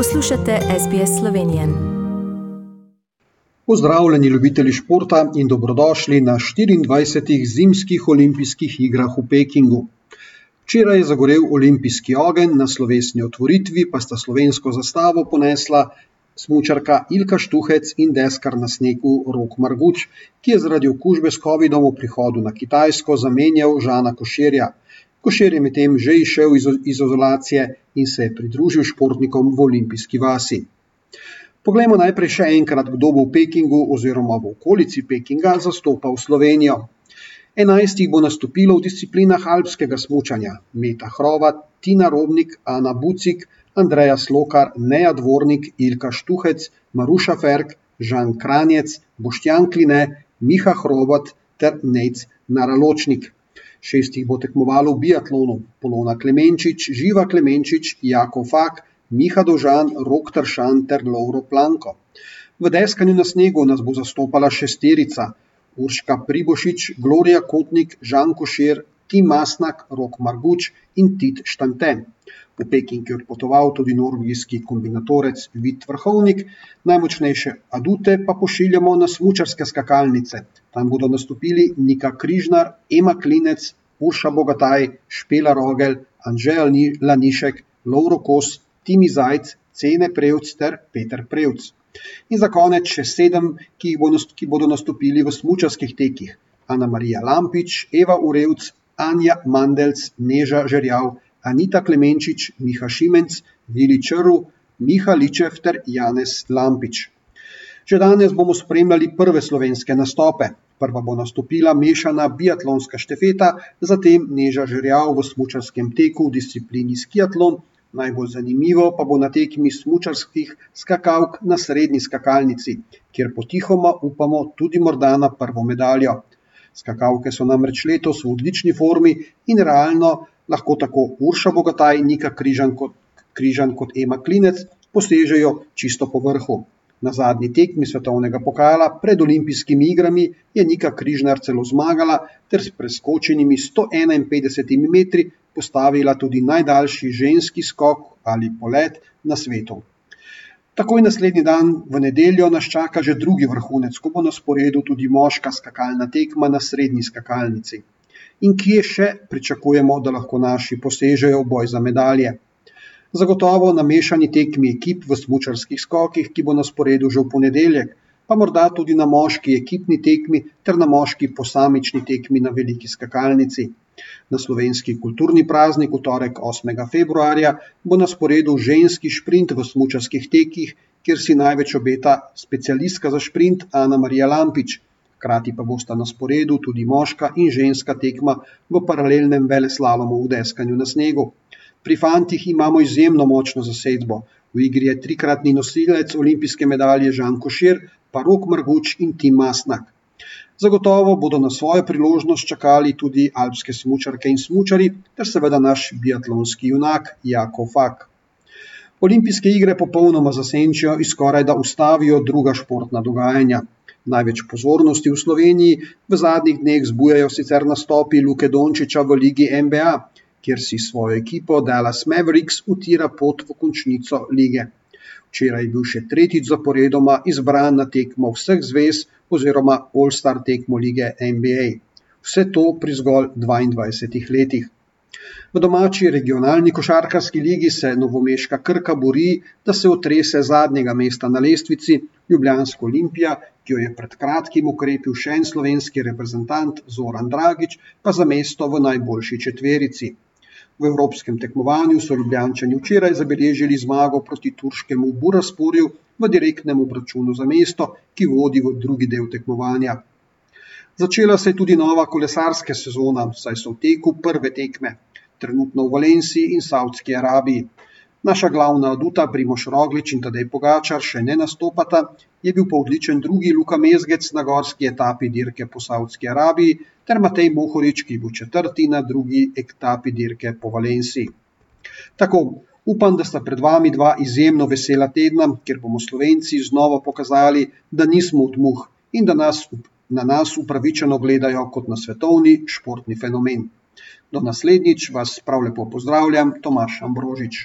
Poslušate SBS Slovenije. Pozdravljeni, ljubitelji športa, in dobrodošli na 24. zimskih olimpijskih igrah v Pekingu. Včeraj je zagorel olimpijski ogenj, na slovesni otvoritvi pa sta slovensko zastavo ponesla smučarka Ilka Štuhec in deskar na snegu Rok Marguč, ki je zaradi okužbe s COVID-om v prihodu na Kitajsko zamenjal Žana Koširja. Košir je medtem že izšel iz izolacije in se je pridružil športnikom v olimpijski vasi. Poglejmo najprej še enkrat, kdo bo v Pekingu oziroma v okolici Pekinga zastopal Slovenijo. Enajst jih bo nastopilo v disciplinah alpskega smučanja: Meta Hrovat, Tina Robnik, Ana Bucik, Andreja Slokar, Neja Dvornik, Ilka Štuhec, Maruša Ferk, Žan Kranjec, Boštjan Kline, Miha Hrovat ter Nec Naraločnik. Šest jih bo tekmovalo v biatlonu: Polona Klemenčič, Živa Klemenčič, Jako Fak, Miha Dožan, Rok Tršan ter Lovro Planko. V deskanju na snegu nas bo zastopala šesterica: Urška Pribošič, Gloria Kotnik, Žan Košir, Tim Masnak, Rok Marguč in Tit Štante. V Peking je odpotoval tudi norveški kombinatorec Vid Vrhovnik, najmočnejše adute pa pošiljamo na smučarske skakalnice. Tam bodo nastopili Nika Križnar, Ema Klinec, Urša Bogataj, Špela Rogel, Anžeja Lanišek, Lovro Kos, Timi Zajc, Cene Prevc ter Peter Prevc. In za konec še sedem, ki, bo, ki bodo nastopili v smučarskih tekih: Ana Marija Lampič, Eva Urevc, Anja Mandelc, Neža Žerjav, Anita Klemenčič, Miha Šimenc, Vili Črv, Miha Ličev ter Janez Lampič. Že danes bomo spremljali prve slovenske nastope. Prva bo nastopila mešana biatlonska štefeta, zatem Neža Žerjav v smučarskem teku v disciplini skiatlon, najbolj zanimivo pa bo na tekmi smučarskih skakalk na srednji skakalnici, kjer potihoma upamo tudi morda na prvo medaljo. Skakalke so namreč letos v odlični formi in realno lahko tako Urša Bogataj, Nika Križan kot, Križan kot Ema Klinec posežejo čisto po vrhu. Na zadnji tekmi svetovnega pokala pred olimpijskimi igrami je Nika Križnar celo zmagala ter s preskočenimi 151 metri postavila tudi najdaljši ženski skok ali polet na svetu. Takoj naslednji dan, v nedeljo, nas čaka že drugi vrhunec, ko bo na sporedu tudi moška skakalna tekma na srednji skakalnici in kje še pričakujemo, da lahko naši posežejo v boj za medalje. Zagotovo na mešani tekmi ekip v smučarskih skokih, ki bo na sporedu že v ponedeljek, pa morda tudi na moški ekipni tekmi ter na moški posamični tekmi na veliki skakalnici. Na slovenski kulturni praznik v torek 8. februarja bo na sporedu ženski šprint v smučarskih tekih, kjer si največ obeta specialistka za šprint Ana Marija Lampič, hkrati pa bosta na sporedu tudi moška in ženska tekma v paralelnem veleslalomu v deskanju na snegu. Pri fantih imamo izjemno močno zasedbo. V igri je trikratni nosilec olimpijske medalje Žan Košir, pa Rok Marguč in Tim Masnak. Zagotovo bodo na svojo priložnost čakali tudi alpske smučarke in smučari, ter seveda naš biatlonski junak Jako Fak. Olimpijske igre popolnoma zasenčijo in skoraj da ustavijo druga športna dogajanja. Največ pozornosti v Sloveniji v zadnjih dneh zbujajo sicer nastopi Luke Dončiča v Ligi NBA, kjer si svojo ekipo Dallas Mavericks utira pot v končnico lige. Včeraj je bil še tretjič zaporedoma izbran na tekmo vseh zvez oziroma All-Star tekmo lige NBA. Vse to pri zgolj 22 letih. V domači regionalni košarkarski ligi se novomeška Krka bori, da se otrese zadnjega mesta na lestvici, Ljubljanska Olimpija, ki jo je pred kratkim ukrepil še en slovenski reprezentant Zoran Dragič, pa za mesto v najboljši četverici. V evropskem tekmovanju so Ljubljančani včeraj zabeležili zmago proti turškemu Burasporju v direktnem obračunu za mesto, ki vodi v drugi del tekmovanja. Začela se je tudi nova kolesarska sezona, saj so v teku prve tekme trenutno v Valenciji in Saudski Arabiji. Naša glavna aduta, Primoš Roglič in Tadej Pogačar, še ne nastopata, je bil pa odličen drugi Luka Mezgec na gorski etapi dirke po Saudski Arabiji, ter Matej Mohorič, ki bo četrti na drugi etapi dirke po Valenciji. Tako, upam, da sta pred vami dva izjemno vesela tedna, kjer bomo Slovenci znova pokazali, da nismo od muh in da nas, na nas upravičeno gledajo kot na svetovni športni fenomen. Do naslednjič vas prav lepo pozdravljam, Tomaš Ambrožič.